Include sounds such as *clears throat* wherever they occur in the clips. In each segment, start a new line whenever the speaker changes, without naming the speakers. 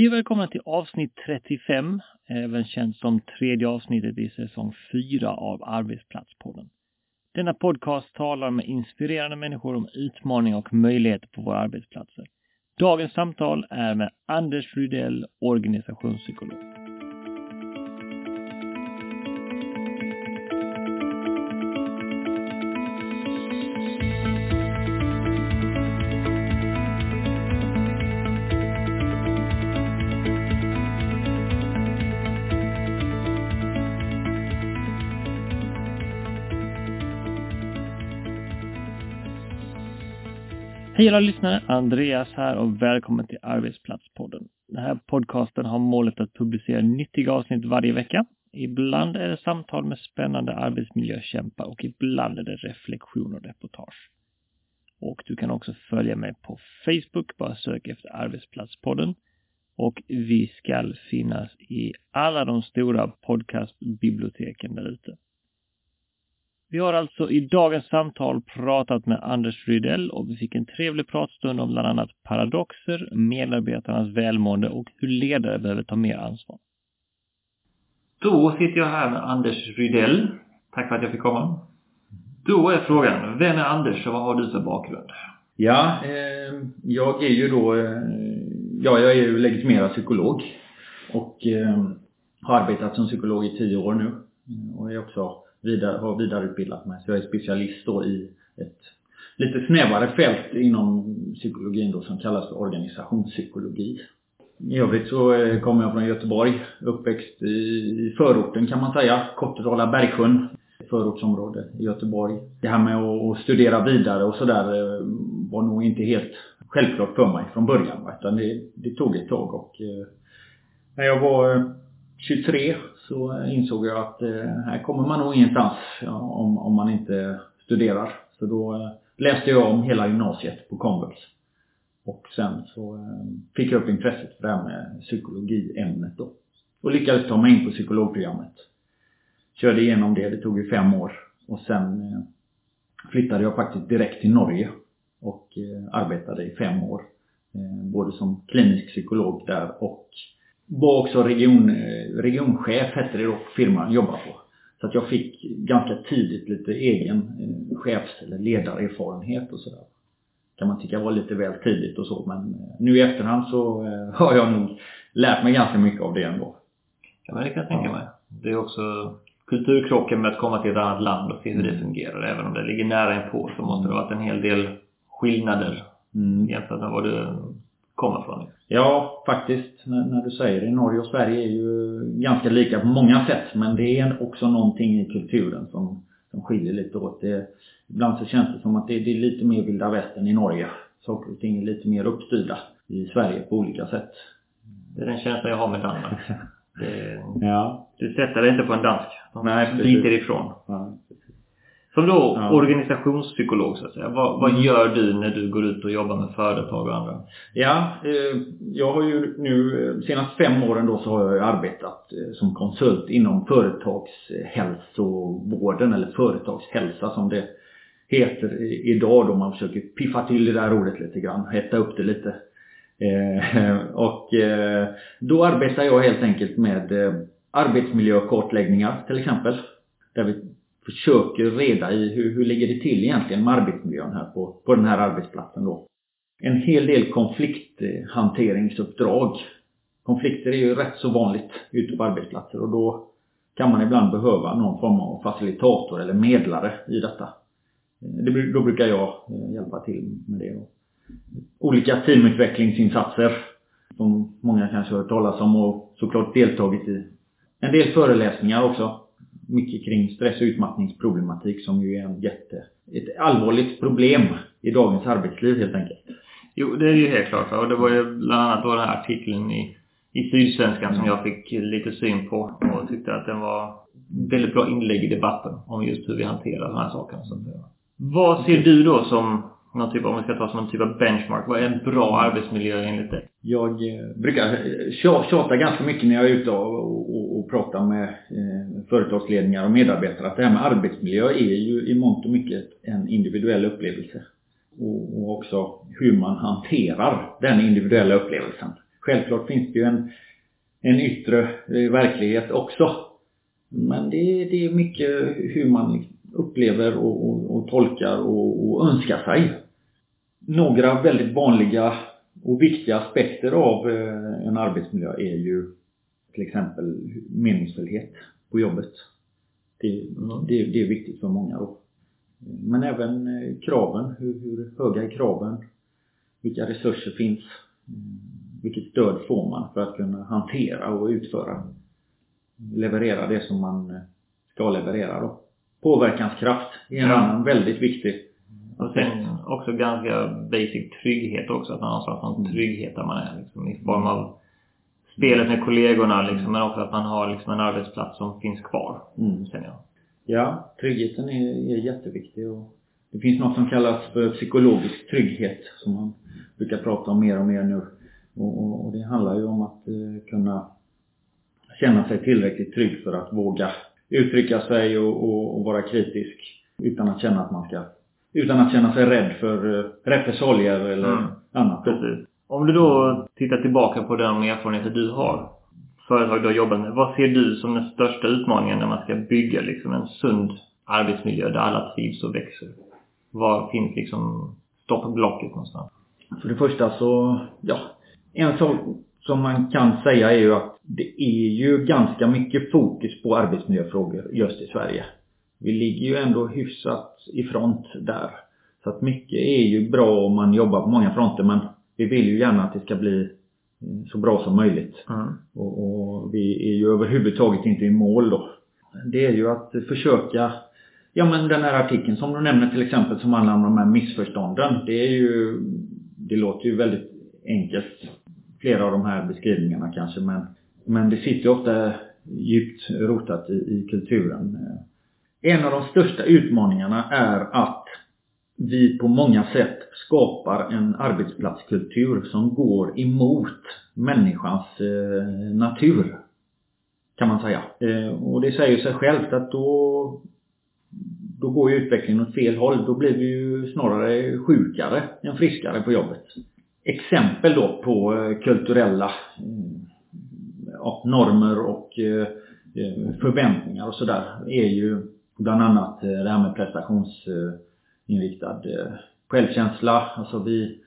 Hej och välkomna till avsnitt 35, även känt som tredje avsnittet i säsong 4 av Arbetsplatspodden. Denna podcast talar med inspirerande människor om utmaningar och möjligheter på våra arbetsplatser. Dagens samtal är med Anders Rydell, organisationspsykolog. Hej alla lyssnare! Andreas här och välkommen till Arbetsplatspodden. Den här podcasten har målet att publicera nyttiga avsnitt varje vecka. Ibland är det samtal med spännande arbetsmiljökämpar och ibland är det reflektion och reportage. Och du kan också följa mig på Facebook, bara sök efter Arbetsplatspodden. Och vi ska finnas i alla de stora podcastbiblioteken där ute. Vi har alltså i dagens samtal pratat med Anders Rydell och vi fick en trevlig pratstund om bland annat paradoxer, medarbetarnas välmående och hur ledare behöver ta mer ansvar. Då sitter jag här med Anders Rydell. Tack för att jag fick komma. Då är frågan, vem är Anders och vad har du för bakgrund?
Ja, eh, jag är ju då, eh, ja jag är ju legitimerad psykolog och eh, har arbetat som psykolog i tio år nu och är också vidare, har vidareutbildat mig. Så jag är specialist då i ett lite snävare fält inom psykologin då som kallas för organisationspsykologi. I övrigt så eh, kommer jag från Göteborg, uppväxt i förorten kan man säga, Kortedala Bergsjön, förortsområde i Göteborg. Det här med att studera vidare och sådär eh, var nog inte helt självklart för mig från början. Utan det, det tog ett tag och eh, när jag var 23 så insåg jag att eh, här kommer man nog ingenstans om, om man inte studerar. Så då eh, läste jag om hela gymnasiet på komvux. Och sen så eh, fick jag upp intresset för det här med psykologiämnet då. Och lyckades ta mig in på psykologprogrammet. Körde igenom det, det tog ju fem år. Och sen eh, flyttade jag faktiskt direkt till Norge och eh, arbetade i fem år. Eh, både som klinisk psykolog där och var också region, regionchef hette det då firman jobbade på. Så att jag fick ganska tidigt lite egen eh, chefs eller ledarerfarenhet och sådär. Kan man tycka var lite väl tidigt och så men eh, nu i efterhand så eh, *laughs* har jag nog lärt mig ganska mycket av det ändå.
Ja men det kan jag tänka mig. Det är också kulturkrocken med att komma till ett annat land och se hur det mm. fungerar. Även om det ligger nära inpå så måste det ha varit en hel del skillnader mm. jämfört med vad du kommer från.
Ja, faktiskt. När, när, du säger det. Norge och Sverige är ju ganska lika på många sätt. Men det är också någonting i kulturen som, som skiljer lite åt. Det, ibland så känns det som att det, det är lite mer vilda västern i Norge. Saker och ting är lite mer uppstyrda i Sverige på olika sätt.
Det är den känslan jag har med Danmark. *laughs* Det, ja. Du sätter dig inte på en dansk. De Nej, sliter ifrån. Ja, som då ja. organisationspsykolog så att säga. Vad, vad, mm. gör du när du går ut och jobbar med företag och andra?
Ja, eh, jag har ju nu eh, senaste fem åren då så har jag arbetat eh, som konsult inom företagshälsovården eller företagshälsa som det heter idag då man försöker piffa till det där ordet lite grann, hetta upp det lite. *laughs* Och då arbetar jag helt enkelt med arbetsmiljökartläggningar till exempel. Där vi försöker reda i hur, hur ligger det till egentligen med arbetsmiljön här på, på den här arbetsplatsen då. En hel del konflikthanteringsuppdrag. Konflikter är ju rätt så vanligt ute på arbetsplatser och då kan man ibland behöva någon form av facilitator eller medlare i detta. Eh, det, då brukar jag eh, hjälpa till med det. Då. Olika teamutvecklingsinsatser som många kanske har hört talas om och såklart deltagit i. En del föreläsningar också mycket kring stress och utmattningsproblematik som ju är en jätte, ett allvarligt problem i dagens arbetsliv helt enkelt.
Jo, det är ju helt klart. Och det var ju bland annat då den här artikeln i, i Sydsvenskan som jag fick lite syn på och tyckte att den var väldigt bra inlägg i debatten om just hur vi hanterar de här sakerna. Vad ser du då som någon typ, om vi ska ta som någon typ av benchmark. Vad är en bra arbetsmiljö enligt dig?
Jag eh, brukar tjata ganska mycket när jag är ute och, och, prata med eh, företagsledningar och medarbetare att det här med arbetsmiljö är ju i mångt och mycket en individuell upplevelse. Och, och också hur man hanterar den individuella upplevelsen. Självklart finns det ju en, en yttre eh, verklighet också. Men det, det är mycket hur man upplever och, och, och tolkar och, och önskar sig. Några väldigt vanliga och viktiga aspekter av eh, en arbetsmiljö är ju till exempel meningsfullhet på jobbet. Det, mm. det, det är viktigt för många då. Men även eh, kraven, hur, hur höga är kraven? Vilka resurser finns? Mm, vilket stöd får man för att kunna hantera och utföra? Leverera det som man eh, ska leverera då. Påverkanskraft är en annan väldigt viktig
och sen också ganska basic trygghet också. Att man har slags trygghet där man är liksom, i form av spelet med kollegorna liksom, men också att man har liksom en arbetsplats som finns kvar. Mm. Känner jag.
Ja, tryggheten är, är jätteviktig och det finns något som kallas för psykologisk trygghet som man brukar prata om mer och mer nu. Och, och, och det handlar ju om att eh, kunna känna sig tillräckligt trygg för att våga uttrycka sig och, och, vara kritisk utan att känna att man ska utan att känna sig rädd för eh, repressalier eller mm. annat.
Precis. Om du då tittar tillbaka på de erfarenheter du har, företag du har jobbat med. Vad ser du som den största utmaningen när man ska bygga liksom en sund arbetsmiljö där alla trivs och växer? Var finns liksom stoppblocket någonstans?
För det första så, ja. En sak som man kan säga är ju att det är ju ganska mycket fokus på arbetsmiljöfrågor just i Sverige vi ligger ju ändå hyfsat i front där. Så att mycket är ju bra om man jobbar på många fronter men vi vill ju gärna att det ska bli så bra som möjligt. Mm. Och, och, vi är ju överhuvudtaget inte i mål då. Det är ju att försöka Ja men den här artikeln som du nämner till exempel som handlar om de här missförstånden. Det är ju Det låter ju väldigt enkelt Flera av de här beskrivningarna kanske men Men det sitter ju ofta djupt rotat i, i kulturen. En av de största utmaningarna är att vi på många sätt skapar en arbetsplatskultur som går emot människans eh, natur. Kan man säga. Eh, och det säger sig självt att då då går ju utvecklingen åt fel håll. Då blir vi ju snarare sjukare än friskare på jobbet. Exempel då på eh, kulturella eh, ja, normer och eh, förväntningar och sådär är ju Bland annat det här med prestationsinriktad självkänsla. Alltså vi,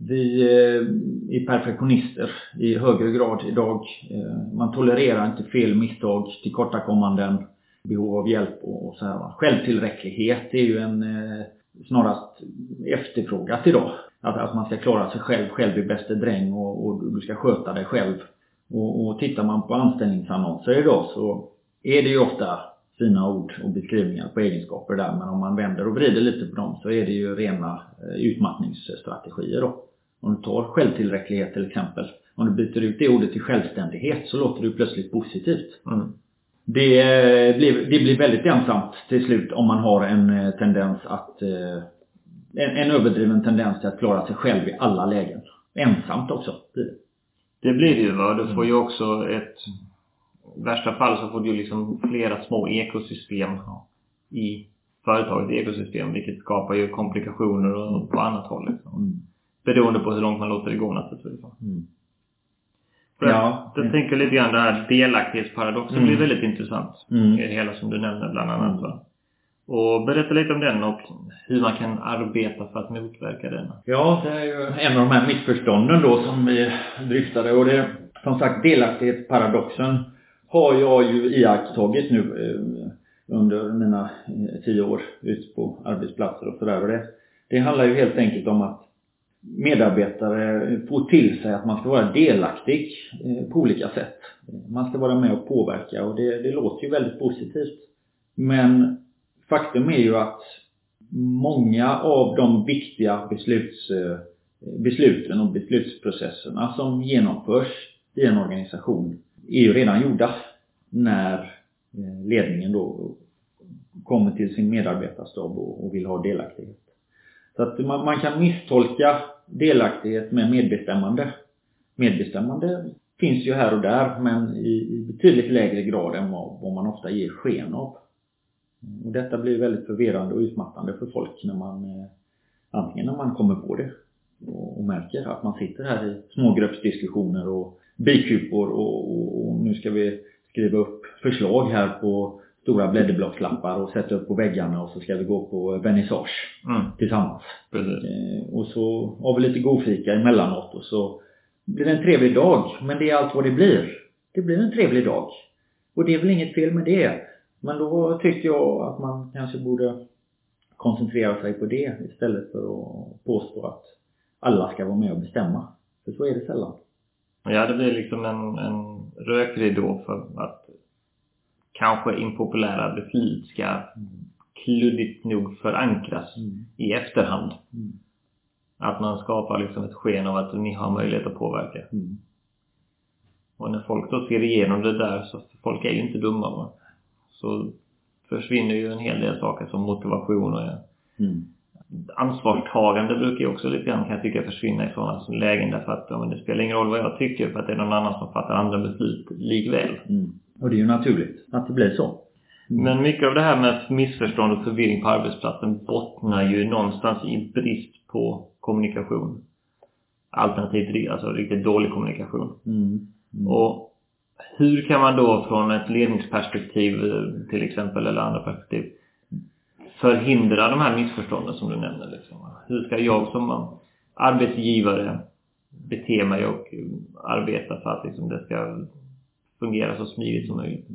vi eh, är perfektionister i högre grad idag. Eh, man tolererar inte fel, misstag, tillkortakommanden, behov av hjälp och så här. Självtillräcklighet är ju en eh, snarast efterfrågat idag. Att, att man ska klara sig själv, själv är bäste dräng och, och du ska sköta dig själv. Och, och tittar man på anställningsannonser idag så är det ju ofta fina ord och beskrivningar på egenskaper där. Men om man vänder och vrider lite på dem så är det ju rena eh, utmattningsstrategier då. Om du tar självtillräcklighet till exempel. Om du byter ut det ordet till självständighet så låter det plötsligt positivt. Mm. Det, eh, blir, det blir väldigt ensamt till slut om man har en eh, tendens att en, en överdriven tendens till att klara sig själv i alla lägen. Ensamt också blir det.
Det blir det ju va. Du får ju också ett värsta fall så får du liksom flera små ekosystem i företagets ekosystem vilket skapar ju komplikationer på annat håll liksom. Mm. Beroende på hur långt man låter det gå naturligtvis. Mm. För ja. Jag, jag tänker lite grann det här delaktighetsparadoxen mm. blir väldigt intressant. Mm. Det hela som du nämner bland annat va. Och berätta lite om den och hur man kan arbeta för att motverka den.
Ja, det är ju en av de här missförstånden då som vi dryftade och det som sagt delaktighetsparadoxen har jag ju iakttagit nu eh, under mina eh, tio år ute på arbetsplatser och sådär. Det, det handlar ju helt enkelt om att medarbetare får till sig att man ska vara delaktig eh, på olika sätt. Man ska vara med och påverka och det, det låter ju väldigt positivt. Men faktum är ju att många av de viktiga besluts, eh, besluten och beslutsprocesserna som genomförs i en organisation är ju redan gjorda när eh, ledningen då kommer till sin medarbetarstab och vill ha delaktighet. Så att man, man kan misstolka delaktighet med medbestämmande. Medbestämmande finns ju här och där men i, i betydligt lägre grad än vad, vad, man ofta ger sken av. Och detta blir väldigt förvirrande och utmattande för folk när man eh, antingen när man kommer på det och, och märker att man sitter här i smågruppsdiskussioner och bikupor och, och, och nu ska vi skriva upp förslag här på stora blädderblockslappar och sätta upp på väggarna och så ska vi gå på vernissage
Mm.
tillsammans.
Precis.
Eh, Och så har vi lite godfika emellanåt och så blir det en trevlig dag. Men det är allt vad det blir. Det blir en trevlig dag. Och det är väl inget fel med det. Men då tycker jag att man kanske borde koncentrera sig på det istället för att påstå att alla ska vara med och bestämma. För så är det sällan.
Ja, det blir liksom en, en rökridå för att kanske impopulära beslut ska kluddigt nog förankras
Mm.
i efterhand.
Mm.
Att man skapar liksom ett sken av att ni har möjlighet att påverka.
Mm.
Och när folk då ser igenom det där, så folk är ju inte dumma va? Så försvinner ju en hel del saker som motivation och
Mm.
Ansvarstagande brukar ju också lite grann kan jag tycka försvinna i sådana lägen därför att ja, men det spelar ingen roll vad jag tycker för att det är någon annan som fattar andra beslut likväl.
Mm. Och det är ju naturligt att det blir så. Mm.
Men mycket av det här med missförstånd och förvirring på arbetsplatsen bottnar ju någonstans i brist på kommunikation. Alternativt alltså riktigt dålig kommunikation.
Mm. Mm.
Och hur kan man då från ett ledningsperspektiv eh, till exempel eller andra perspektiv förhindra de här missförstånden som du nämner liksom? Hur ska jag som arbetsgivare bete mig och eh, arbeta för att liksom det ska fungera så smidigt som möjligt?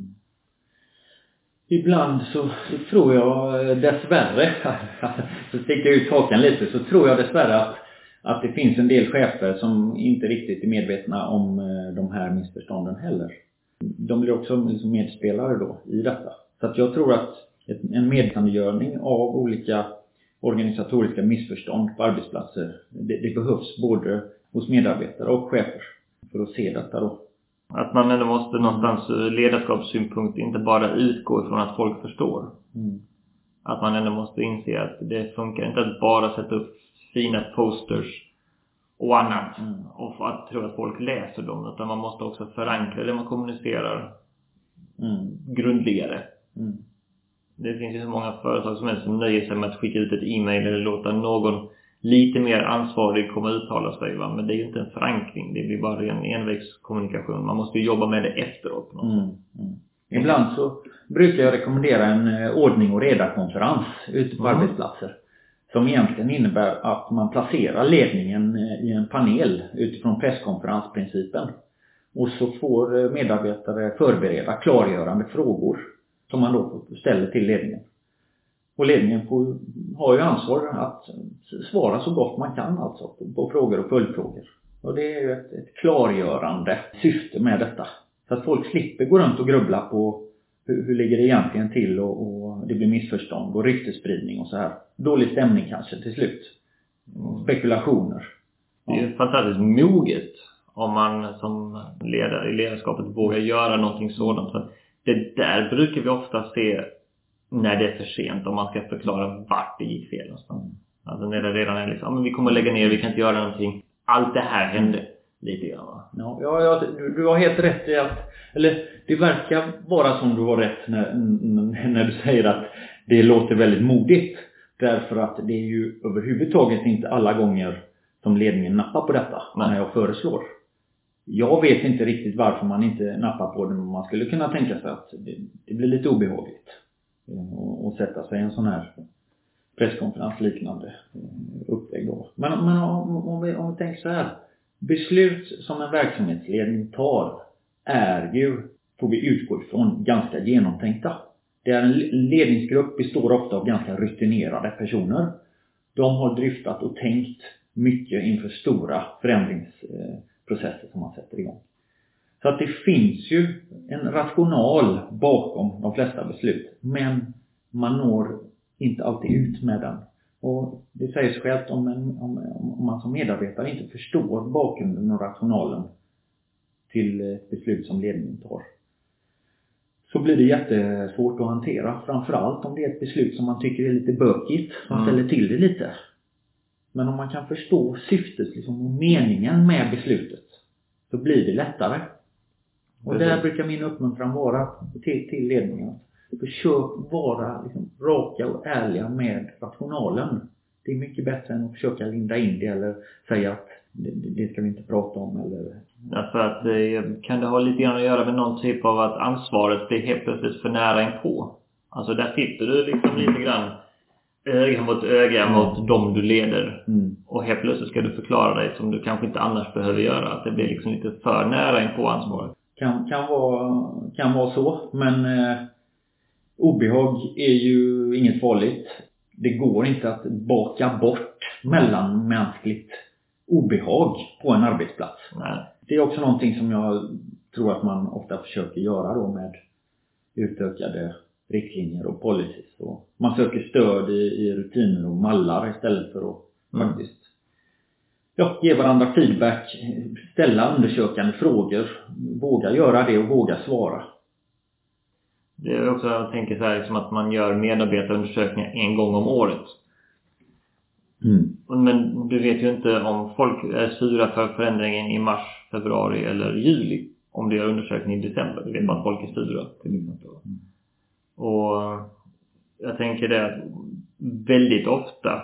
Ibland så, tror jag eh, dessvärre, *laughs* så sticker jag ut hakan lite, så tror jag dessvärre att, att det finns en del chefer som inte riktigt är medvetna om eh, de här missförstånden heller. De blir också liksom medspelare då i detta. Så att jag tror att en medvetandegörning av olika organisatoriska missförstånd på arbetsplatser, det, det behövs både hos medarbetare och chefer för att se detta då.
Att man ändå måste någonstans ur ledarskapssynpunkt inte bara utgå ifrån att folk förstår.
Mm.
Att man ändå måste inse att det funkar inte att bara sätta upp fina posters och annat
Mm.
och att tro att folk läser dem utan man måste också förankra det man kommunicerar
Mm.
grundligare.
Mm.
Det finns ju så många företag som helst som nöjer sig med att skicka ut ett e-mail eller låta någon lite mer ansvarig komma och uttala sig va. Men det är ju inte en förankring. Det blir bara en envägskommunikation. Man måste ju jobba med det efteråt.
Mm. Mm. Ibland så brukar jag rekommendera en eh, ordning och reda-konferens ute på
Mm.
arbetsplatser. Som egentligen innebär att man placerar ledningen eh, i en panel utifrån presskonferensprincipen. Och så får eh, medarbetare förbereda klargörande frågor som man då ställer till ledningen. Och ledningen får, har ju ansvar att svara så gott man kan alltså på, på frågor och följdfrågor. Och det är ju ett, ett klargörande syfte med detta. Så att folk slipper gå runt och grubbla på hur, hur ligger det egentligen till och, och det blir missförstånd och ryktesspridning och så här. Dålig stämning kanske till slut. Spekulationer. spekulationer.
Det är ju fantastiskt moget om man som ledare i ledarskapet vågar göra någonting sådant. För det där brukar vi ofta se när det är för sent om man ska förklara vart det gick fel någonstans. Alltså när det redan är liksom, ja men vi kommer lägga ner, vi kan inte göra någonting. Allt det här hände lite grann va.
Ja, ja, du, har helt rätt i att, eller det verkar vara som du har rätt när, när du säger att det låter väldigt modigt. Därför att det är ju överhuvudtaget inte alla gånger som ledningen nappar på detta
Nej.
när jag föreslår. Jag vet inte riktigt varför man inte nappar på det men man skulle kunna tänka sig att det, det blir lite obehagligt eh, att- sätta sig i en sån här presskonferens liknande eh, upplägg då. Men, men om, om, vi, om vi tänker så här. Beslut som en verksamhetsledning tar är ju, får vi utgå ifrån, ganska genomtänkta. Det är en ledningsgrupp består ofta av ganska rutinerade personer. De har dryftat och tänkt mycket inför stora förändrings eh, förändringsprocesser som man sätter igång. Så att det finns ju en rational bakom de flesta beslut. Men man når inte alltid ut med den. Och det säger sig självt om, en, om, om man som medarbetare inte förstår bakgrunden och rationalen till ett beslut som ledningen tar. Så blir det jättesvårt att hantera. Framförallt om det är ett beslut som man tycker är lite bökigt, som
Mm.
ställer till det lite. Men om man kan förstå syftet liksom, och meningen med beslutet så blir det lättare. Och
Precis.
där brukar min uppmuntran vara till, till ledningen. Försök vara liksom, raka och ärliga med rationalen det är mycket bättre än att försöka linda in det eller säga att det, det ska vi inte prata om eller...
Därför att eh, kan det ha lite grann att göra med någon typ av att ansvaret blir helt plötsligt för nära inpå? Alltså där sitter du liksom lite grann öga mot öga mm. mot dem du leder. Mm. Och helt plötsligt ska du förklara dig som du kanske inte annars behöver göra. Att det blir liksom lite för nära inpå ansvaret.
Kan, kan, vara, kan vara så, men eh, obehag är ju inget farligt. Det går inte att baka bort mellanmänskligt obehag på en arbetsplats.
Nej.
Det är också någonting som jag tror att man ofta försöker göra då med utökade riktlinjer och policies. Och man söker stöd i, i rutiner och mallar istället för att mm. faktiskt ja, ge varandra feedback, ställa undersökande frågor, våga göra det och våga svara.
Det är också, jag tänker så här, liksom att man gör medarbetarundersökningar en gång om året. Mm. Men du vet ju inte om folk är sura för förändringen i mars, februari eller juli. Om du gör undersökning i december. Du vet bara att folk är sura till exempel. Mm. Och jag tänker det att väldigt ofta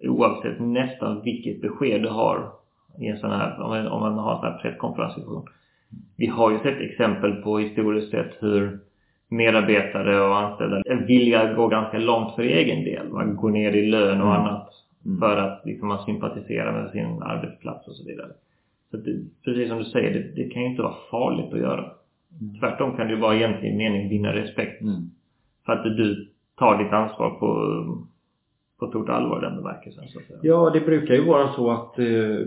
oavsett nästan vilket besked du har i en sån här, om man har en sån här presskonferenssituation. Vi har ju sett exempel på historiskt sett hur medarbetare och anställda är villiga att gå ganska långt för egen del. Man går ner i lön och mm. annat mm. för att liksom man sympatiserar med sin arbetsplats och så vidare. Så det, precis som du säger, det, det, kan ju inte vara farligt att göra. Tvärtom kan det ju vara egentligen mening vinna respekt. Mm. För att du tar ditt ansvar på, på stort allvar i den bemärkelsen så att säga.
Ja, det brukar ju vara så att eh,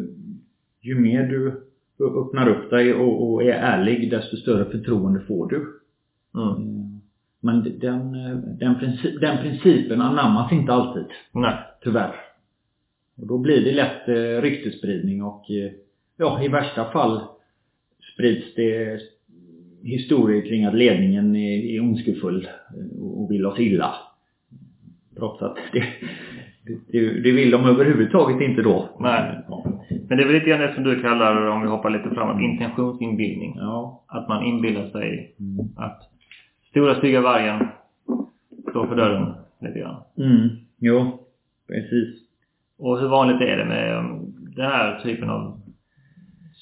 ju mer du öppnar upp dig och, och, är ärlig desto större förtroende får du. Mm. Eh, men den, den, princip, den principen anammas inte alltid.
Nej.
Tyvärr. Och då blir det lätt eh, ryktesspridning och eh, ja, i värsta fall sprids det historier kring att ledningen är, är ondskefull och vill oss illa. Trots att det, det, det vill de överhuvudtaget inte då.
Nej. Men det är väl lite grann det som du kallar, om vi hoppar lite framåt, intentionsinbildning.
Ja.
Att man inbillar sig mm. att stora stygga vargen står för dörren lite grann.
Mm. Jo, precis.
Och hur vanligt är det med um, den här typen av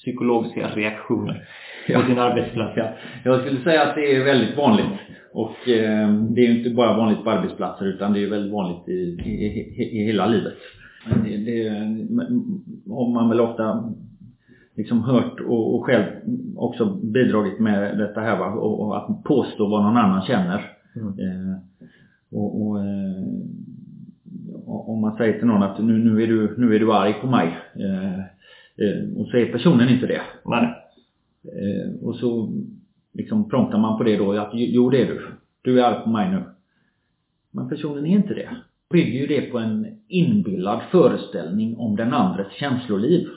psykologiska reaktioner på din arbetsplats?
Ja. Jag skulle säga att det är väldigt vanligt. Och eh, det är ju inte bara vanligt på arbetsplatser utan det är väldigt vanligt i, i, i, i hela livet. Det, det har man väl ofta liksom hört och, och själv också bidragit med detta här va? Och, och att påstå vad någon annan känner. Mm. Eh, och, och eh, om man säger till någon att nu, nu, är, du, nu är du arg på mig. Eh och så är personen inte det.
Nej.
Eh, och så liksom promptar man på det då att jo det är du. Du är arg på mig nu. Men personen är inte det. Bygger ju det på en inbillad föreställning om den andres känsloliv.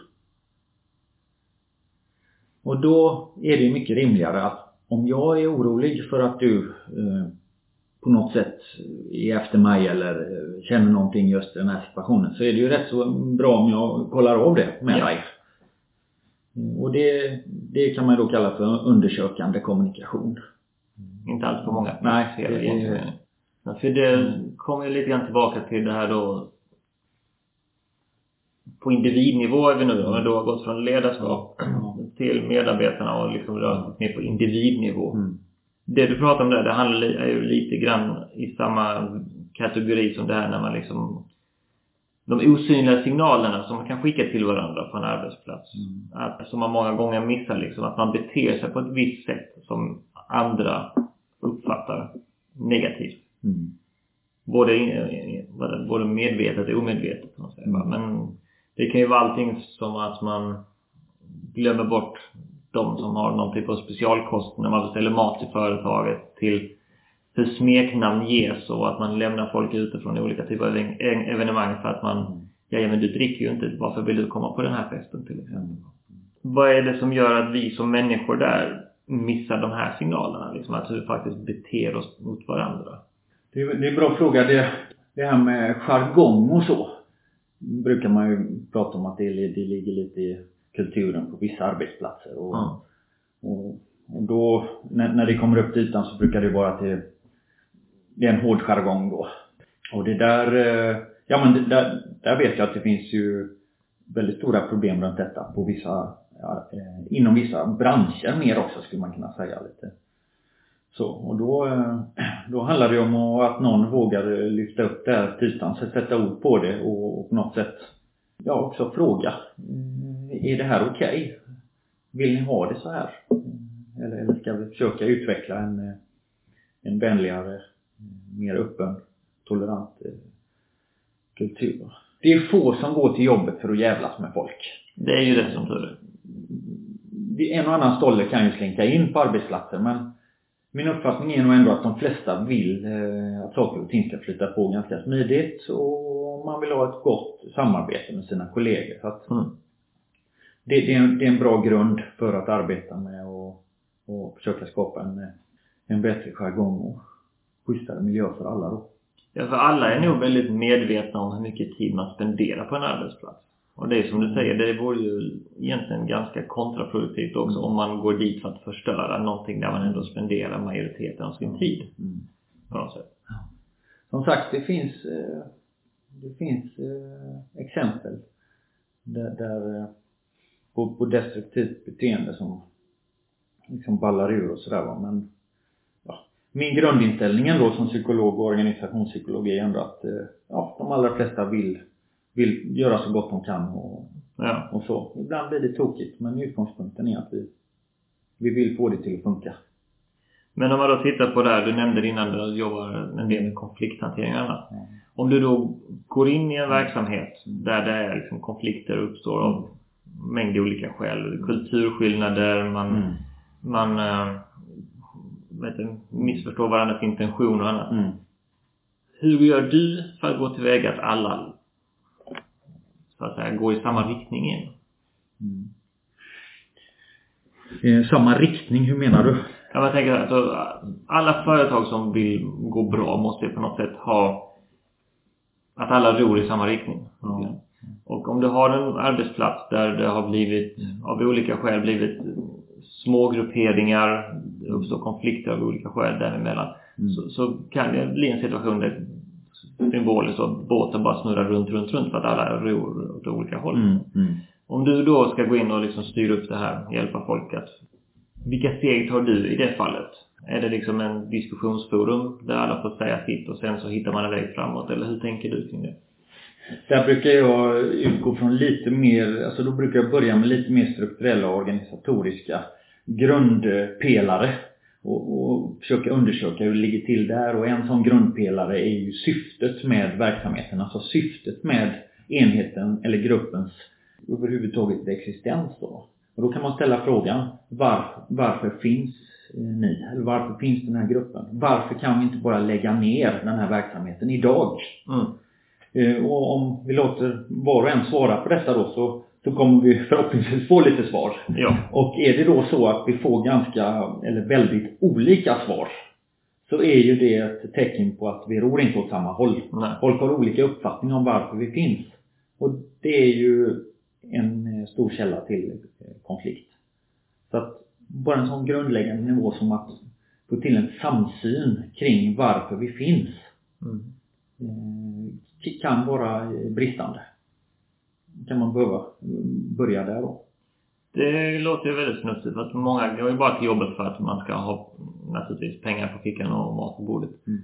Och då är det mycket rimligare att om jag är orolig för att du eh, på något sätt är efter mig eller eh, känner någonting just i den här situationen så är det ju rätt så bra om jag kollar av det med ja. dig. Och det, det kan man då kalla för undersökande kommunikation.
Mm. Inte alls för många.
Nej. Det, det,
ja, för det kommer ju lite grann tillbaka till det här då på individnivå är vi nu då, då har gått från ledarskap mm. till medarbetarna och liksom rört oss ner på individnivå. Mm. Det du pratar om där, det handlar är ju lite grann i samma kategori som det här när man liksom de osynliga signalerna som man kan skicka till varandra på en arbetsplats. Mm. Att, som man många gånger missar liksom, att man beter sig på ett visst sätt som andra uppfattar negativt. Mm. Både, både medvetet och omedvetet. Man säger. Mm. Men det kan ju vara allting som att man glömmer bort de som har någon typ av specialkost, när Man beställer mat till företaget till hur smeknamn ges och att man lämnar folk ute från olika typer av evenemang för att man. Ja, men du dricker ju inte. Varför vill du komma på den här festen till exempel? Vad är det som gör att vi som människor där missar de här signalerna? Liksom att vi faktiskt beter oss mot varandra?
Det är, det är en bra fråga. Det, det här med jargong och så brukar man ju prata om att det, det ligger lite i kulturen på vissa arbetsplatser. Och, mm. och, och, då, när, när det kommer upp till ytan så brukar det vara att det, det är en hård jargong då. Och det där, eh, Ja men där, där vet jag att det finns ju väldigt stora problem runt detta på vissa, ja, eh, inom vissa branscher mer också skulle man kunna säga lite. Så, och då, eh, då handlar det om att någon vågar lyfta upp det här till ytan, sätta ord på det och, och på något sätt ja, också fråga. Är det här okej? Okay? Vill ni ha det så här? Eller, eller ska vi försöka utveckla en, en vänligare, mer öppen, tolerant eh, kultur? Det är få som går till jobbet för att jävlas med folk.
Det är ju det som tur
är. En och annan stolle kan ju slinka in på arbetsplatsen men min uppfattning är nog ändå att de flesta vill eh, att saker och ting ska flyta på ganska smidigt och man vill ha ett gott samarbete med sina kollegor. Så att mm. Det, det, är en, det, är en, bra grund för att arbeta med och, och försöka skapa en, en bättre jargong och schysstare miljö för alla då.
Ja, för alla är nog väldigt medvetna om hur mycket tid man spenderar på en arbetsplats. Och det är som du säger, det vore ju egentligen ganska kontraproduktivt också om man går dit för att förstöra någonting där man ändå spenderar majoriteten av sin tid. Mm. På något sätt.
Som sagt, det finns, eh, det finns eh, exempel där, där eh, på, på destruktivt beteende som liksom ballar ur och sådär. Men ja, min grundinställning ändå som psykolog och organisationspsykolog är ändå att ja, de allra flesta vill vill göra så gott de kan och, ja. och så. Ibland blir det tokigt men utgångspunkten är att vi, vi vill få det till att funka.
Men om man då tittar på det här, du nämnde innan du jobbar en del med konflikthantering och annat. Mm. Om du då går in i en verksamhet där det är liksom konflikter uppstår av mängd olika skäl. Kulturskillnader, man, mm. man äh, vet missförstår varandras intentioner och annat. Mm. Hur gör du för att gå tillväga att alla så att säga gå i samma riktning igen. Mm.
Eh, samma riktning, hur menar du?
Ja, jag tänker alltså, alla företag som vill gå bra måste på något sätt ha att alla ror i samma riktning. Mm. Och om du har en arbetsplats där det har blivit, av olika skäl blivit små grupperingar, det uppstår konflikter av olika skäl däremellan. Mm. Så, så kan det bli en situation där symboliskt och båten bara snurrar runt, runt, runt för att alla ror åt olika håll. Mm, mm. Om du då ska gå in och liksom styra upp det här, hjälpa folk att vilka steg tar du i det fallet? Är det liksom en diskussionsforum där alla får säga sitt och sen så hittar man en väg framåt eller hur tänker du kring det?
Där brukar jag utgå från lite mer, alltså då brukar jag börja med lite mer strukturella och organisatoriska grundpelare och, och försöka undersöka hur det ligger till där. Och en sån grundpelare är ju syftet med verksamheten. Alltså syftet med enheten eller gruppens överhuvudtaget existens då. Och då kan man ställa frågan var, varför finns eh, ni? Eller varför finns den här gruppen? Varför kan vi inte bara lägga ner den här verksamheten idag? Mm. Eh, och om vi låter var och en svara på detta då så så kommer vi *laughs* förhoppningsvis få lite svar. Ja. Och är det då så att vi får ganska, eller väldigt olika svar så är ju det ett tecken på att vi ror inte åt samma håll. Nej. Folk har olika uppfattning om varför vi finns. Och det är ju en eh, stor källa till eh, konflikt. Så att bara en sån grundläggande nivå som att få till en samsyn kring varför vi finns mm. Eh, kan vara bristande kan man behöva börja där då.
Det låter ju väldigt snuttigt för att många går ju bara till jobbet för att man ska ha naturligtvis pengar på fickan och mat på bordet. Mm.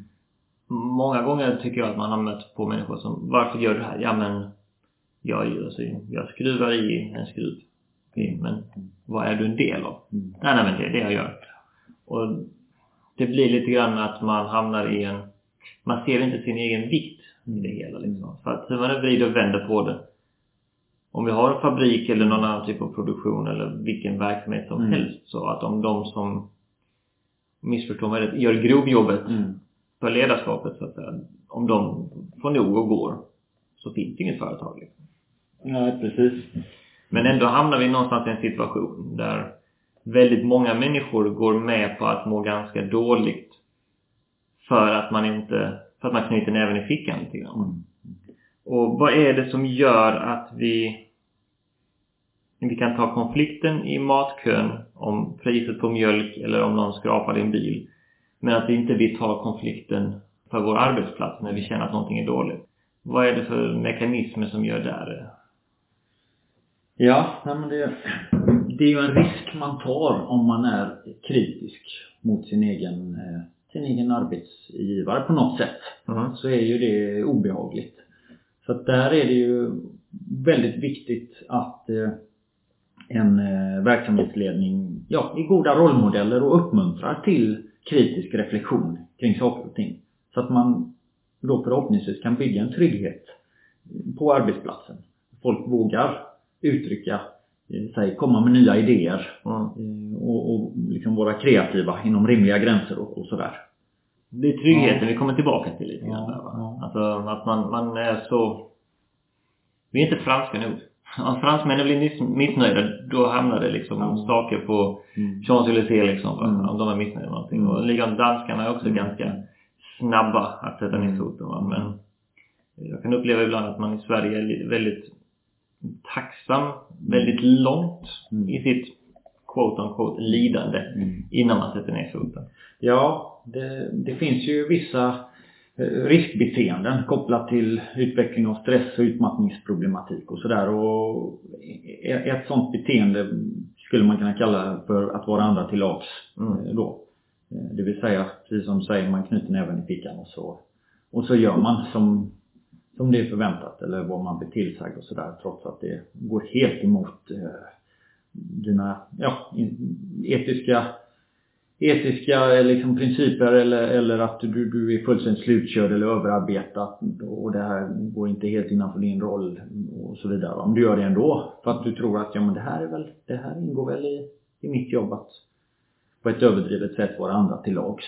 Många gånger tycker jag att man har mött på människor som Varför gör du det här? Ja men jag, alltså, jag skruvar i en skruv. Okay, men vad är du en del av? Mm. Nej, nej men det är det jag gör. Och det blir lite grann att man hamnar i en man ser inte sin egen vikt i det hela liksom. För att hur man än vrider och vänder på det om vi har en fabrik eller någon annan typ av produktion eller vilken verksamhet som mm. helst så att om de som missförstår mig rätt, gör grovjobbet mm. för ledarskapet så att säga, om de får nog och går så finns det inget företag liksom.
Nej, precis.
Men ändå hamnar vi någonstans i en situation där väldigt många människor går med på att må ganska dåligt för att man inte, för att man knyter näven i fickan lite grann. Mm. Och vad är det som gör att vi vi kan ta konflikten i matkön om priset på mjölk eller om någon skrapar din bil. Men att vi inte vi tar konflikten för vår arbetsplats när vi känner att någonting är dåligt. Vad är det för mekanismer som gör det?
Ja, nej men det, det är ju en risk man tar om man är kritisk mot sin egen, eh, sin egen arbetsgivare på något sätt.
Mm.
Så är ju det obehagligt. Så att där är det ju väldigt viktigt att eh, en eh, verksamhetsledning ja, är goda rollmodeller och uppmuntrar till kritisk reflektion kring saker och ting. Så att man då förhoppningsvis kan bygga en trygghet på arbetsplatsen. Folk vågar uttrycka eh, sig, komma med nya idéer
Mm.
och, och liksom vara kreativa inom rimliga gränser och, och sådär.
Det är tryggheten vi kommer tillbaka till lite grann
Ja.
Alltså att man, man är så... Vi är inte franska nog. Om fransmännen blir miss- missnöjda, då hamnar det liksom
Ja.
saker på
Mm.
Champs-Élysées liksom.
Mm.
Om de är missnöjda med någonting.
Mm.
Och likadant danskarna är också
Mm.
ganska snabba att sätta ner
Mm.
foten. Men jag kan uppleva ibland att man i Sverige är väldigt tacksam, väldigt långt
Mm.
i sitt quote on quote lidande
Mm.
innan man sätter ner foten.
Ja, det, det finns ju vissa eh, riskbeteenden kopplat till utveckling av stress och utmattningsproblematik och sådär. Och e- ett sånt beteende skulle man kunna kalla för att vara andra till lags
Mm.
eh, då. Eh, Det vill säga, precis som du säger, man knyter näven i fickan och så, och så gör man som, som det är förväntat eller vad man blir tillsagd och sådär trots att det går helt emot eh, dina ja, in- etiska etiska eh, liksom, principer eller, eller att du, du är fullständigt slutkörd eller överarbetad och det här går inte helt innanför din roll och så vidare. Om du gör det ändå för att du tror att ja men det här är väl, det här ingår väl i, i mitt jobb att på ett överdrivet sätt vara andra till lags.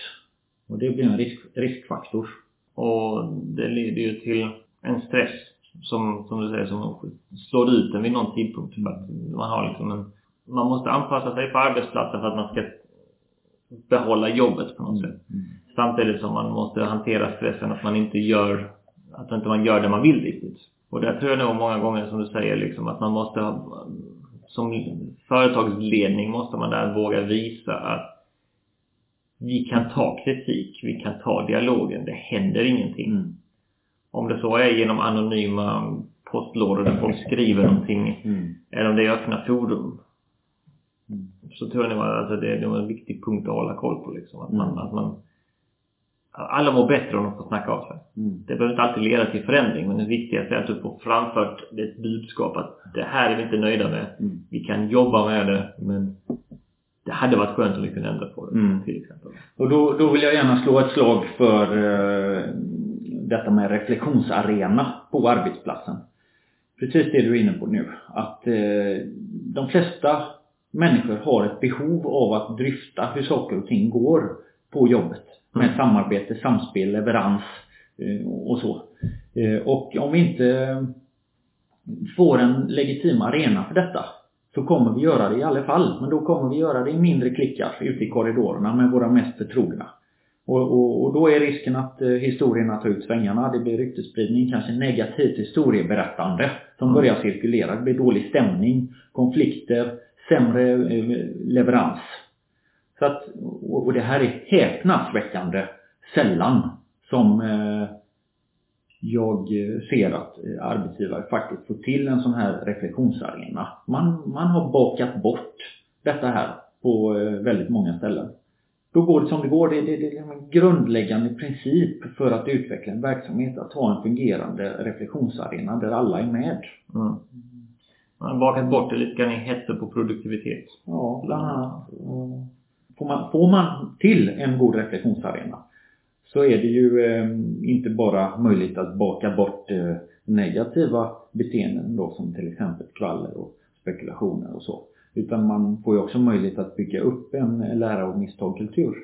Och det blir en risk, riskfaktor.
Och det leder ju till en stress som, som du säger, som slår ut en vid någon tidpunkt. Man har liksom en, man måste anpassa sig på arbetsplatsen för att man ska behålla jobbet på något sätt. Samtidigt som man måste hantera stressen att man inte gör, att inte man gör det man vill riktigt. Och där tror jag nog många gånger som du säger liksom att man måste ha, som företagsledning måste man där våga visa att vi kan ta kritik, vi kan ta dialogen, det händer ingenting.
Mm.
Om det så är genom anonyma postlådor där folk skriver någonting
Mm.
eller om det är öppna forum.
Mm.
Så tror jag nog att alltså, det, det är en viktig punkt att hålla koll på liksom. Att man,
Mm.
att man alla mår bättre om de får snacka av sig.
Mm.
Det behöver inte alltid leda till förändring men det viktigaste är att du får framfört ett budskap att det här är vi inte nöjda med.
Mm.
Vi kan jobba med det men det hade varit skönt om vi kunde ändra på det
Mm.
till exempel.
Och då, då vill jag gärna slå ett slag för eh, detta med reflektionsarena på arbetsplatsen. Precis det du är inne på nu. Att eh, de flesta människor har ett behov av att dryfta hur saker och ting går på jobbet. Med
Mm.
samarbete, samspel, leverans eh, och så. Eh, och om vi inte får en legitim arena för detta så kommer vi göra det i alla fall. Men då kommer vi göra det i mindre klickar ute i korridorerna med våra mest förtrogna. Och, och, och då är risken att eh, historierna tar ut svängarna. Det blir ryktesspridning, kanske negativt historieberättande som
Mm.
börjar cirkulera. Det blir dålig stämning, konflikter, sämre eh, leverans. Så att, och, och det här är häpnadsväckande sällan som eh, jag eh, ser att eh, arbetsgivare faktiskt får till en sån här reflektionsarena. Man, man har bakat bort detta här på eh, väldigt många ställen. Då går det som det går. Det, det, det är en grundläggande princip för att utveckla en verksamhet att ha en fungerande reflektionsarena där alla är med.
Mm. Man har bakat bort det lite grann i hetsen på produktivitet.
Ja, bland annat. Får man, får man till en god reflektionsarena så är det ju eh, inte bara möjligt att baka bort eh, negativa beteenden då som till exempel kvaller och spekulationer och så. Utan man får ju också möjlighet att bygga upp en lära och misstagkultur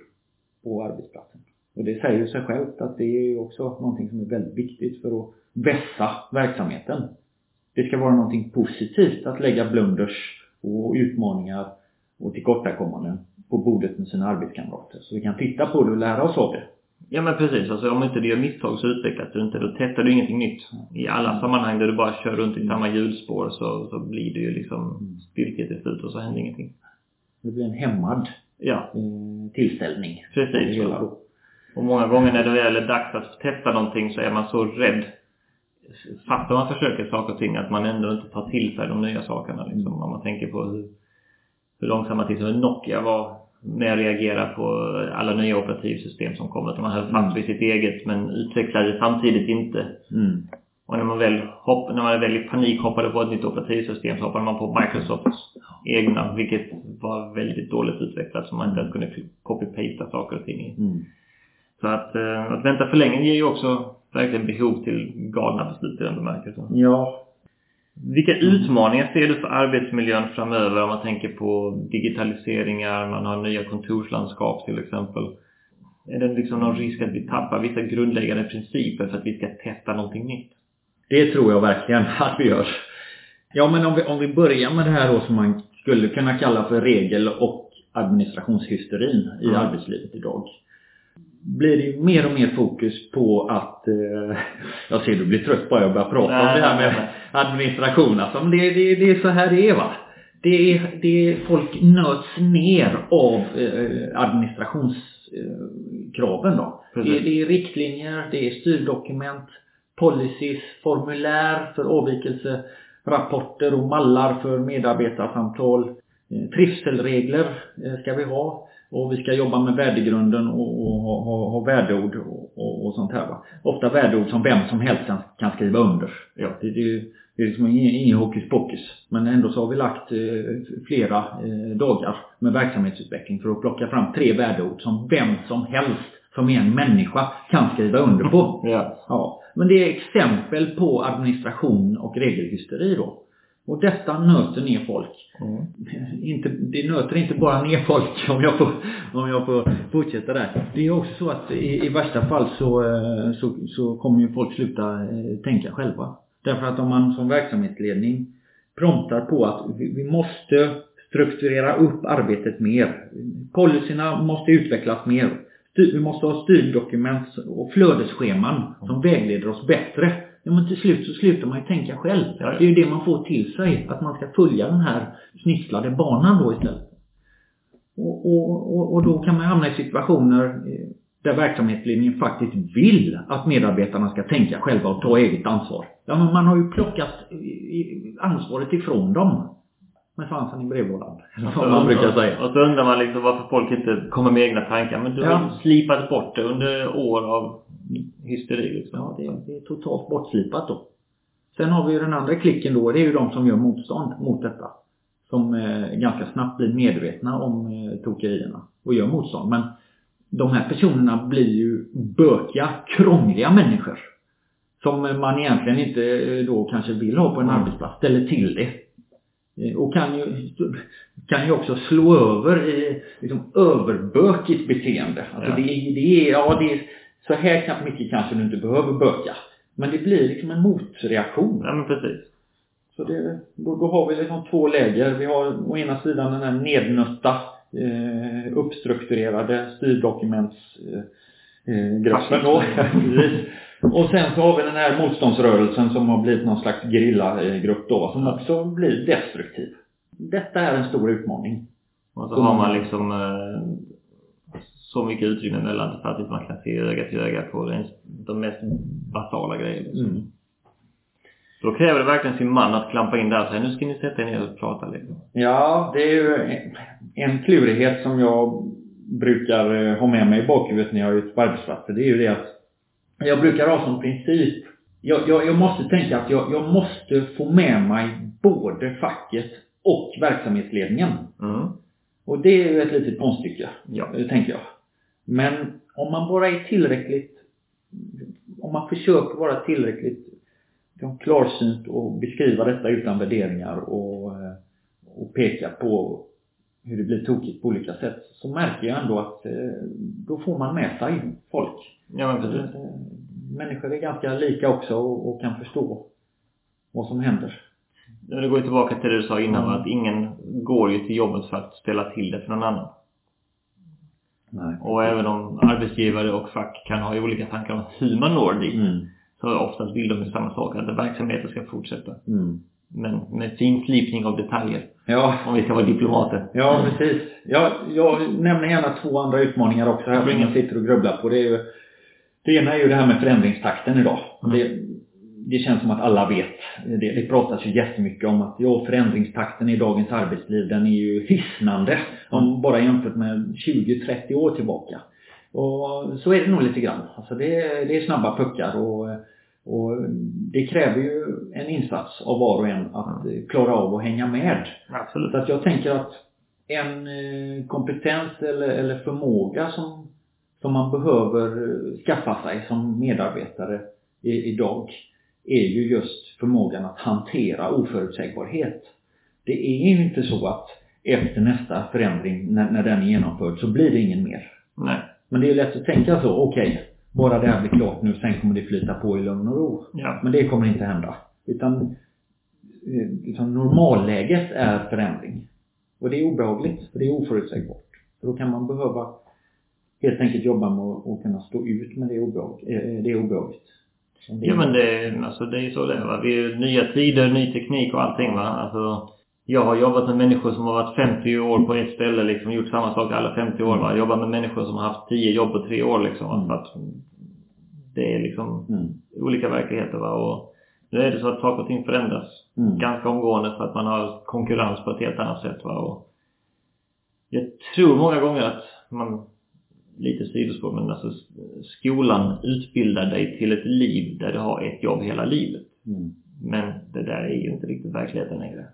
på arbetsplatsen. Och det säger ju sig självt att det är ju också någonting som är väldigt viktigt för att vässa verksamheten. Det ska vara någonting positivt att lägga blunders och utmaningar och tillkortakommanden på bordet med sina arbetskamrater. Så vi kan titta på det och lära oss av det.
Ja men precis, alltså om inte du gör misstag så utvecklas du inte. Då testar du ingenting nytt. I alla sammanhang där du bara kör runt i samma hjulspår så, så blir det ju liksom stiltje till slut och så händer ingenting.
Det blir en hämmad
Ja,
eh, tillställning.
Precis,
då.
och många gånger när det väl är dags att testa någonting så är man så rädd fast man försöker saker och ting, att man ändå inte tar till sig de nya sakerna liksom. Om man tänker på hur, hur långsamma till exempel Nokia var med att reagera på alla nya operativsystem som kommer. Att man höll fast vid sitt eget men utvecklade samtidigt inte.
Mm.
Och när man väl hopp, när man väl i panik hoppade på ett nytt operativsystem så hoppade man på Microsofts egna, vilket var väldigt dåligt utvecklat så man inte ens kunde copy-pasta saker och ting i.
Mm.
Så att, eh, att vänta för länge ger ju också verkligen behov till galna beslut i den bemärkelsen.
Ja.
Vilka utmaningar ser du för arbetsmiljön framöver om man tänker på digitaliseringar, man har nya kontorslandskap till exempel? Är det liksom någon risk att vi tappar vissa grundläggande principer för att vi ska testa någonting nytt?
Det tror jag verkligen *laughs* att vi gör. Ja men om vi, om vi börjar med det här då som man skulle kunna kalla för regel och administrationshysterin i
Mm.
arbetslivet idag. Blir det ju mer och mer fokus på att, eh, jag ser du blir trött bara jag börjar prata
Nej,
om det här med
nej.
administration. Alltså, men det, det, det är så här det är va. Det är, det är, folk nöts ner av eh, administrationskraven då.
Precis.
Det, det är riktlinjer, det är styrdokument, policies, formulär för avvikelserapporter och mallar för medarbetarsamtal. Eh, Trivselregler eh, ska vi ha. Och vi ska jobba med värdegrunden och, och ha, ha, ha värdeord och, och, och sånt här. Va? Ofta värdeord som vem som helst kan, kan skriva under. Ja, det, det, det är liksom ingen, ingen hokus pokus. Men ändå så har vi lagt eh, flera eh, dagar med verksamhetsutveckling för att plocka fram tre värdeord som vem som helst som är en människa kan skriva under på. *laughs*
Ja.
Ja, men det är exempel på administration och regelhysteri då. Och detta nöter ner folk.
Mm.
Inte, det nöter inte bara ner folk *laughs* om jag får, om jag får fortsätta där. Det är också så att i, i värsta fall så, eh, så, så kommer ju folk sluta eh, tänka själva. Därför att om man som verksamhetsledning promptar på att vi, vi måste strukturera upp arbetet mer. Policyerna måste utvecklas mer. Vi måste ha styrdokument och flödesscheman som vägleder oss bättre. Ja, men till slut så slutar man ju tänka själv.
Ja, ja.
Det är ju det man får till sig. Att man ska följa den här snisslade banan då istället. Och, och, och, och då kan man hamna i situationer eh, där verksamhetsledningen faktiskt vill att medarbetarna ska tänka själva och ta eget ansvar. Ja, men man har ju plockat eh, ansvaret ifrån dem. Med svansen i brevlådan. Som man brukar säga.
Och så undrar man liksom varför folk inte kommer med egna tankar. Men du har
Ja.
slipat bort det under år av hysteri liksom.
Ja, det, det är totalt bortslipat då. Sen har vi ju den andra klicken då, det är ju de som gör motstånd mot detta. Som eh, ganska snabbt blir medvetna om eh, tokerierna och gör motstånd. Men de här personerna blir ju bökiga, krångliga människor. Som man egentligen inte eh, då kanske vill ha på en
Mm.
arbetsplats, ställer till det. Eh, Och kan ju, kan ju också slå över i liksom, överbökigt beteende. Alltså
Ja.
det, är- det är, ja det är, så här mycket kanske du inte behöver böka. Men det blir liksom en motreaktion.
Ja men precis.
Så det, då, då har vi liksom två läger. Vi har å ena sidan den här nednötta, eh, uppstrukturerade styrdokumentsgruppen eh, gruppen då. *laughs* Och sen så har vi den här motståndsrörelsen som har blivit någon slags gerillagrupp då, som också blir destruktiv. Detta är en stor utmaning.
Och så har man liksom eh, så mycket utrymme mellan för att man kan se öga till öga på de mest basala grejer. Liksom.
Mm.
Då kräver det verkligen sin man att klampa in där och säga nu ska ni sätta er ner och prata liksom.
Ja, det är ju en klurighet som jag brukar eh, ha med mig i bakhuvudet när jag är ute på arbetsplatser. Det är ju det att jag brukar ha som princip jag, jag, jag måste tänka att jag, jag måste få med mig både facket och verksamhetsledningen.
Mm.
Och det är ju ett litet konststycke,
Ja.
eh, tänker jag. Men om man bara är tillräckligt, om man försöker vara tillräckligt liksom, klarsynt och beskriva detta utan värderingar och, eh, och peka på hur det blir tokigt på olika sätt så märker jag ändå att eh, då får man med sig folk.
Ja men precis.
Eh, Människor är ganska lika också och, och kan förstå vad som händer.
Ja, Det går ju tillbaka till det du sa innan
Mm.
att ingen går ju till jobbet för att ställa till det för någon annan.
Nej.
Och även om arbetsgivare och fack kan ha olika tankar om hur man når dit
Mm.
så oftast vill de samma sak, att verksamheten ska fortsätta.
Mm.
Men med finslipning av detaljer,
Ja,
om vi ska vara diplomater.
Ja, precis. Ja, jag nämner gärna två andra utmaningar också här som jag sitter och grubblar på. Det, är ju, det ena är ju det här med förändringstakten idag.
Mm.
Det, det känns som att alla vet. Det, det pratas ju jättemycket om att ja, förändringstakten i dagens arbetsliv den är ju hisnande. Om bara jämfört med 20-30 år tillbaka. Och så är det nog lite grann. Alltså det, det är snabba puckar och, och det kräver ju en insats av var och en att klara av att hänga med.
Absolut.
Så att jag tänker att en eh, kompetens eller, eller förmåga som, som man behöver skaffa sig som medarbetare i, idag är ju just förmågan att hantera oförutsägbarhet. Det är ju inte så att efter nästa förändring, när, när den är genomförd, så blir det ingen mer.
Nej.
Men det är lätt att tänka så, okej, okay, bara det här blir klart nu, sen kommer det flyta på i lugn och ro.
Ja.
Men det kommer inte hända. Utan liksom, normalläget är förändring. Och det är obehagligt, för det är oförutsägbart. För då kan man behöva helt enkelt jobba med att kunna stå ut med det, obehag, det är obehagligt.
Ja men det, alltså det är ju så det är va. Vi är nya tider, ny teknik och allting va. Alltså, jag har jobbat med människor som har varit 50 år på ett ställe liksom, gjort samma sak alla 50 år va. Jobbat med människor som har haft 10 jobb på 3 år liksom. Mm. Att det är liksom mm. olika verkligheter va. Och nu är det så att saker och ting förändras mm. ganska omgående för att man har konkurrens på ett helt annat sätt va. Och jag tror många gånger att man lite sidospår men alltså skolan utbildar dig till ett liv där du har ett jobb hela livet. Mm. Men det där är ju inte riktigt verkligheten längre.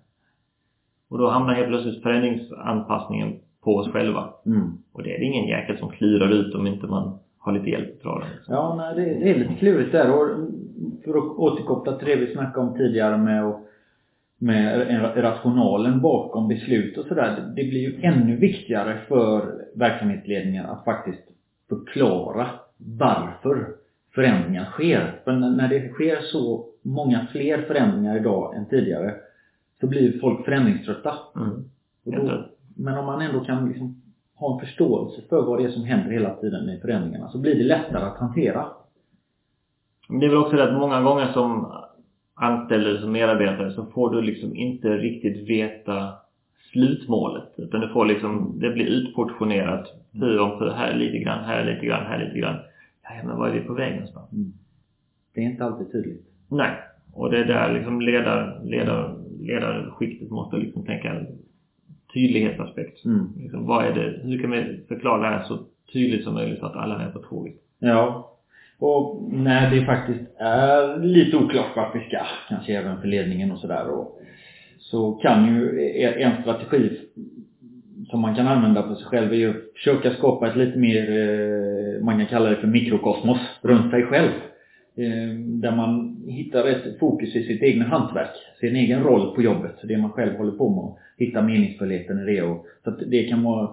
Och då hamnar helt plötsligt förändringsanpassningen på oss själva. Mm. Och det är det ingen jäkel som klurar ut om inte man har lite hjälp dra
den. Ja, nej, det, det, är lite klurigt där. Och för att återkoppla till det vi snackade om tidigare med att med rationalen bakom beslut och sådär. Det blir ju ännu viktigare för verksamhetsledningen att faktiskt förklara varför förändringar sker. För när det sker så många fler förändringar idag än tidigare så blir folk förändringströtta. Mm. Då, men om man ändå kan liksom ha en förståelse för vad det är som händer hela tiden i förändringarna så blir det lättare att hantera.
Det är väl också det att många gånger som anställd som medarbetare så får du liksom inte riktigt veta slutmålet. Utan du får liksom, det blir utportionerat. Pu om pu, här lite grann, här lite grann, här lite grann. Ja, men var är vi på väg någonstans? Mm.
Det är inte alltid tydligt.
Nej. Och det är där liksom ledar, ledar, ledarskiktet måste liksom tänka tydlighetsaspekt. Mm. Liksom, vad är det, hur kan vi förklara det här så tydligt som möjligt så att alla är på tåget?
Ja. Och när det faktiskt är lite oklart vart vi ska, kanske även för ledningen och sådär, så kan ju en strategi som man kan använda för sig själv är ju att försöka skapa ett lite mer, eh, man kan kalla det för mikrokosmos, runt sig själv. Eh, där man hittar ett fokus i sitt egna hantverk, sin egen roll på jobbet, det man själv håller på med. Hitta meningsfullheten i det och så att det kan vara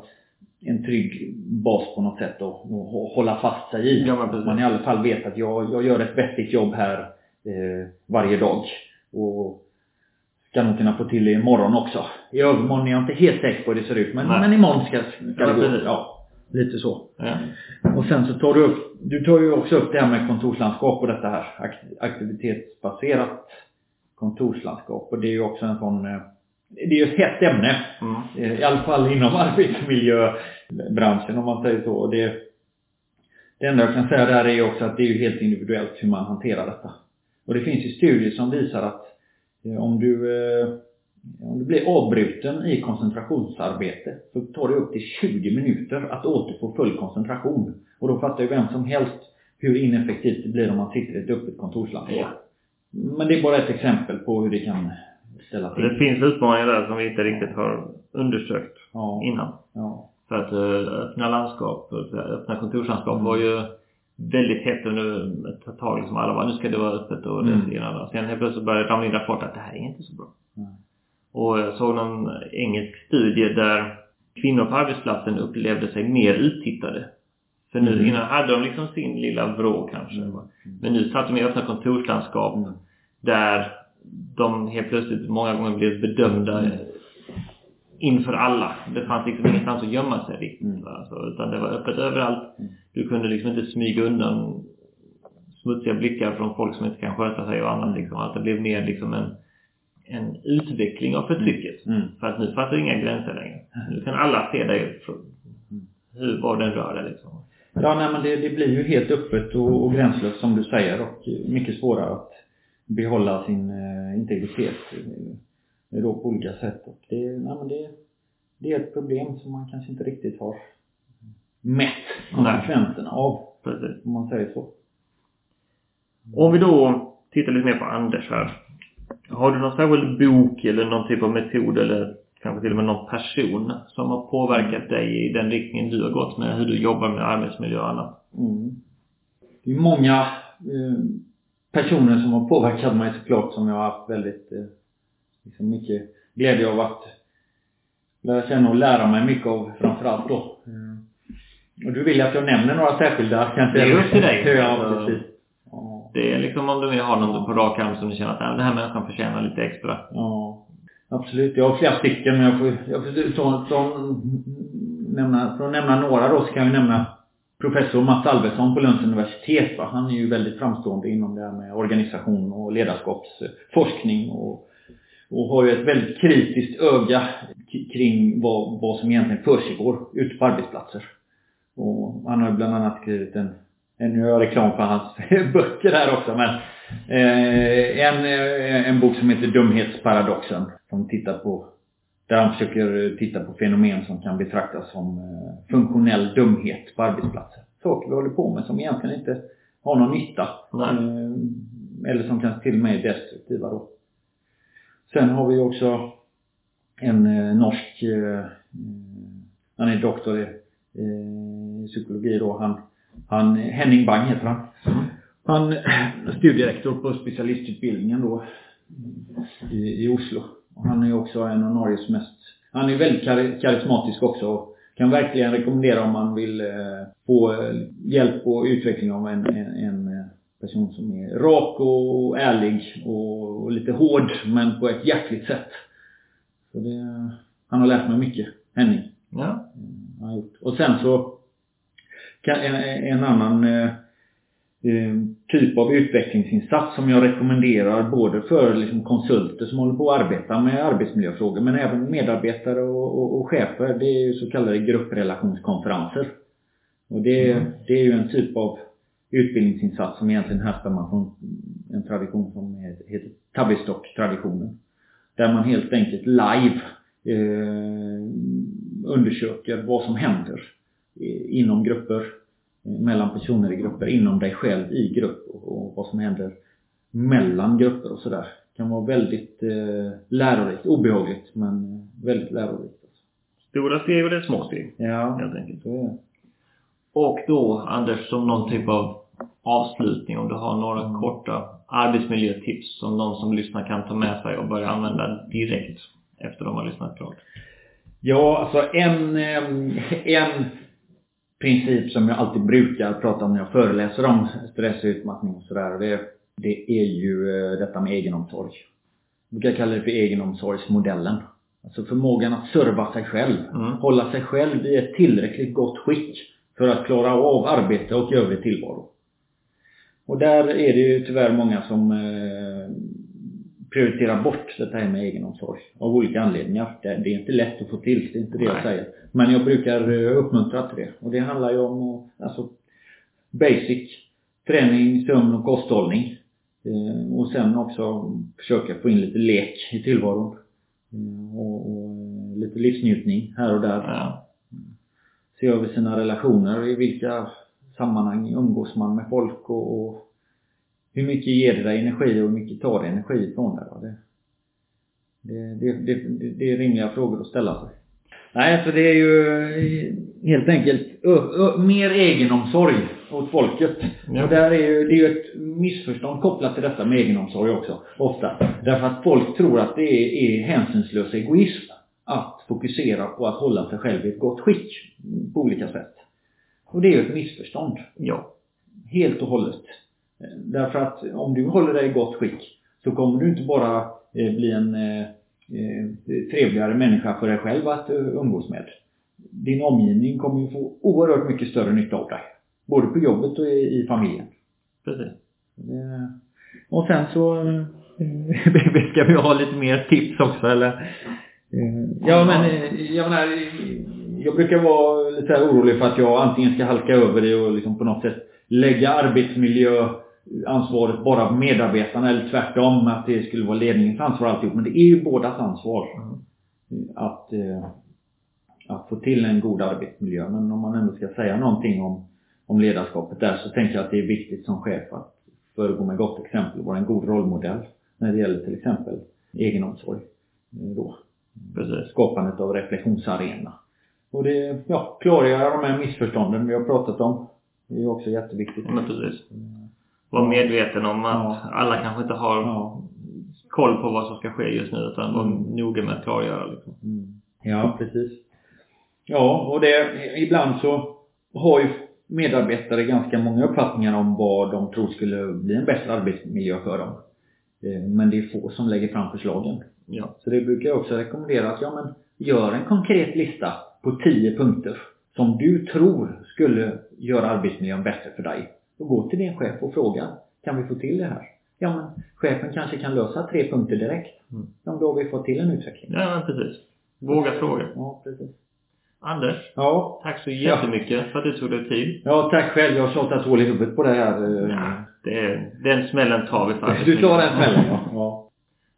en trygg bas på något sätt och, och hålla fast sig i. Ja, man i alla fall vet att jag, jag gör ett vettigt jobb här eh, varje dag. Och ska nog kunna få till det imorgon också. I övermorgon är jag inte helt säker på hur det ser ut men, men imorgon ska, ska det gå. Ja, lite så. Ja. Och sen så tar du upp, du tar ju också upp det här med kontorslandskap och detta här aktivitetsbaserat kontorslandskap och det är ju också en sån eh, det är ju ett hett ämne. Mm. Eh, I alla fall inom *laughs* arbetsmiljöbranschen om man säger så. Det, det enda jag kan säga där är också att det är ju helt individuellt hur man hanterar detta. Och det finns ju studier som visar att eh, om du, om du blir avbruten i koncentrationsarbete så tar det upp till 20 minuter att återfå full koncentration. Och då fattar ju vem som helst hur ineffektivt det blir om man sitter i ett öppet kontorslandskap. Men det är bara ett exempel på hur det kan ställa till.
Det finns utmaningar där som vi inte riktigt har undersökt ja. innan. Ja. För att eh, öppna landskap, öppna kontorslandskap mm. var ju väldigt hett under ett tag. Liksom alla bara, nu ska det vara öppet och det mm. ena. Sen helt plötsligt började det ramla in rapporter att det här är inte så bra. Mm. Och jag såg någon engelsk studie där kvinnor på arbetsplatsen upplevde sig mer uttittade. För nu mm. innan hade de liksom sin lilla vrå kanske. Mm. Men nu satt de i öppna kontorslandskap mm. där de helt plötsligt många gånger blev bedömda mm. inför alla. Det fanns liksom ingenstans att gömma sig riktigt. Mm. Alltså, utan det var öppet överallt. Mm. Du kunde liksom inte smyga undan smutsiga blickar från folk som inte kan sköta sig och annat liksom. Att det blev mer liksom en, en utveckling av förtrycket. Mm. För att nu det inga gränser längre. Nu kan alla se dig hur, var den rör dig liksom.
Ja, nej men det, det blir ju helt öppet och, och gränslöst som du säger och mycket svårare att behålla sin eh, integritet eh, då på olika sätt. Och det, nej, men det, det är ett problem som man kanske inte riktigt har mätt konsekvenserna av.
Precis.
Om man säger så.
Om vi då tittar lite mer på Anders här. Har du någon särskild bok eller någon typ av metod eller kanske till och med någon person som har påverkat dig i den riktningen du har gått med hur du jobbar med arbetsmiljö och annat?
Mm. Det är många eh, personer som har påverkat mig såklart som jag har haft väldigt eh, liksom mycket glädje av att lära känna och lära mig mycket av framförallt då. Mm. Och du vill att jag nämner några särskilda kanske?
Det är upp till dig.
Ja, precis.
Det är liksom om du har någon på rak arm som du känner att "Ah, den här människan förtjänar lite extra.
Ja, absolut. Jag har flera stycken men jag får, jag får så, så, nämna, för att nämna några då så kan vi nämna professor Mats Alvesson på Lunds universitet. Va? Han är ju väldigt framstående inom det här med organisation och ledarskapsforskning och, och har ju ett väldigt kritiskt öga kring vad, vad som egentligen försiggår ute på arbetsplatser. Och han har ju bland annat skrivit en nu gör jag reklam för hans *laughs* böcker här också men eh, en, eh, en bok som heter Dumhetsparadoxen som tittar på där han försöker titta på fenomen som kan betraktas som eh, funktionell dumhet på arbetsplatser. Saker vi håller på med som egentligen inte har någon nytta. Eh, Eller som kanske till och med är destruktiva då. Sen har vi också en eh, norsk, eh, eh, han är doktor i eh, psykologi då. Han, han, Henning Bang heter han. Han är *clears throat* studierektor på specialistutbildningen då i, i Oslo. Och han är också en av Norges mest, han är väldigt kar karismatisk också. och Kan verkligen rekommendera om man vill eh, få eh, hjälp och utveckling av en, en, en eh, person som är rak och ärlig och, och lite hård men på ett hjärtligt sätt. Så det, han har lärt mig mycket, Henning.
Ja.
Mm, har han gjort. Och sen så en, en annan eh, eh, typ av utvecklingsinsats som jag rekommenderar både för liksom, konsulter som håller på att arbeta med arbetsmiljöfrågor men även medarbetare och, och, och chefer. Det är ju så kallade grupprelationskonferenser. Och det,
Mm.
det är ju en typ av utbildningsinsats som egentligen härstammar från en tradition som heter Tavistock-traditionen. Där man helt enkelt live eh, undersöker vad som händer inom grupper, eh, mellan personer i grupper, inom dig själv i grupp och, och vad som händer mellan grupper och sådär. kan vara väldigt eh, lärorikt, obehagligt men väldigt lärorikt.
Stora steg eller små steg,
Ja,
helt enkelt.
är det.
Och då, Anders, som någon typ av avslutning, om du har några
Mm.
korta arbetsmiljötips som någon som lyssnar kan ta med sig och börja använda direkt efter de har lyssnat klart.
Ja, alltså en, en princip som jag alltid brukar prata om när jag föreläser om stress och utmattning och sådär. Det, det är ju eh, detta med egenomsorg. Jag brukar kalla det för egenomsorgsmodellen. Alltså förmågan att serva sig själv.
Mm.
Hålla sig själv i ett tillräckligt gott skick för att klara av arbete och övrig tillvaro. Och där är det ju tyvärr många som eh, prioriterar bort det här med egenomsorg. Av olika anledningar. Det, det är inte lätt att få till, det är inte det jag
Nej.
säger. Men jag brukar eh, uppmuntra till det. Och det handlar ju om att- alltså, basic träning, sömn och kosthållning. Eh, och sen också försöka få in lite lek i tillvaron. Eh, och, och eh, lite livsnjutning här och där
Ja.
se över sina relationer, i vilka sammanhang umgås man med folk och, och hur mycket ger det dig energi och hur mycket tar det energi ifrån dig. Det, det, det, det, det, är rimliga frågor att ställa sig. Nej, så det är ju eh, helt enkelt ö, ö, mer egenomsorg åt folket.
Ja.
Och där är ju, det är ju ett missförstånd kopplat till detta med egenomsorg också, ofta. Därför att folk tror att det är, är hänsynslös egoism att fokusera på att hålla sig själv i ett gott skick på olika sätt. Och det är ju ett missförstånd.
Ja.
Helt och hållet. Eh, Därför att om du håller dig i gott skick så kommer du inte bara eh, bli en eh, trevligare människa för dig själv att umgås med. Din omgivning kommer ju få oerhört mycket större nytta av dig. Både på jobbet och i, familjen.
Precis.
Och sen så *laughs* *laughs* ska vi ha lite mer tips också eller? Ja men jag menar, jag brukar vara lite orolig för att jag antingen ska halka över i och liksom på något sätt lägga arbetsmiljö ansvaret bara på medarbetarna eller tvärtom att det skulle vara ledningens ansvar alltihop. Men det är ju bådas ansvar. Mm. Att, eh, att få till en god arbetsmiljö. Men om man ändå ska säga någonting om, om ledarskapet där så tänker jag att det är viktigt som chef att föregå med gott exempel och vara en god rollmodell när det gäller till exempel egenomsorg. Eh, då. Precis. Skapandet av reflektionsarena. Och det, ja, klargöra de här missförstånden vi har pratat om. Det är också jätteviktigt.
Men precis. Var medveten om att ja. alla kanske inte har ja. koll på vad som ska ske just nu utan var mm. noga med att klargöra liksom.
Mm. Ja, precis. Ja, och det, ibland så har ju medarbetare ganska många uppfattningar om vad de tror skulle bli en bättre arbetsmiljö för dem. Eh, men det är få som lägger fram förslagen. Ja. Så det brukar jag också rekommendera att, ja men gör en konkret lista på 10 punkter som du tror skulle göra arbetsmiljön bättre för dig. Och gå till din chef och fråga, kan vi få till det här? Ja men chefen kanske kan lösa tre punkter direkt. Mm. Ja, då har vi fått till en utveckling.
Ja precis. Våga fråga.
Ja, precis.
Anders. Ja. Tack så jättemycket ja. för att du tog dig tid.
Ja, tack själv. Jag har tjatat hål i huvudet på det här.
Eh. Ja, det, den smällen tar vi
faktiskt. Du tar den smällen, ja. ja.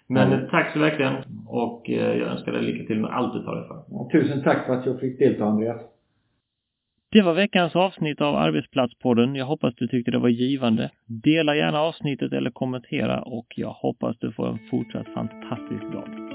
Men ja. tack så verkligen. Och eh, jag önskar dig lycka till med allt du tar dig för.
Tusen tack för att jag fick delta, Andreas.
Det var veckans avsnitt av Arbetsplatspodden. Jag hoppas du tyckte det var givande. Dela gärna avsnittet eller kommentera och jag hoppas du får en fortsatt fantastisk dag.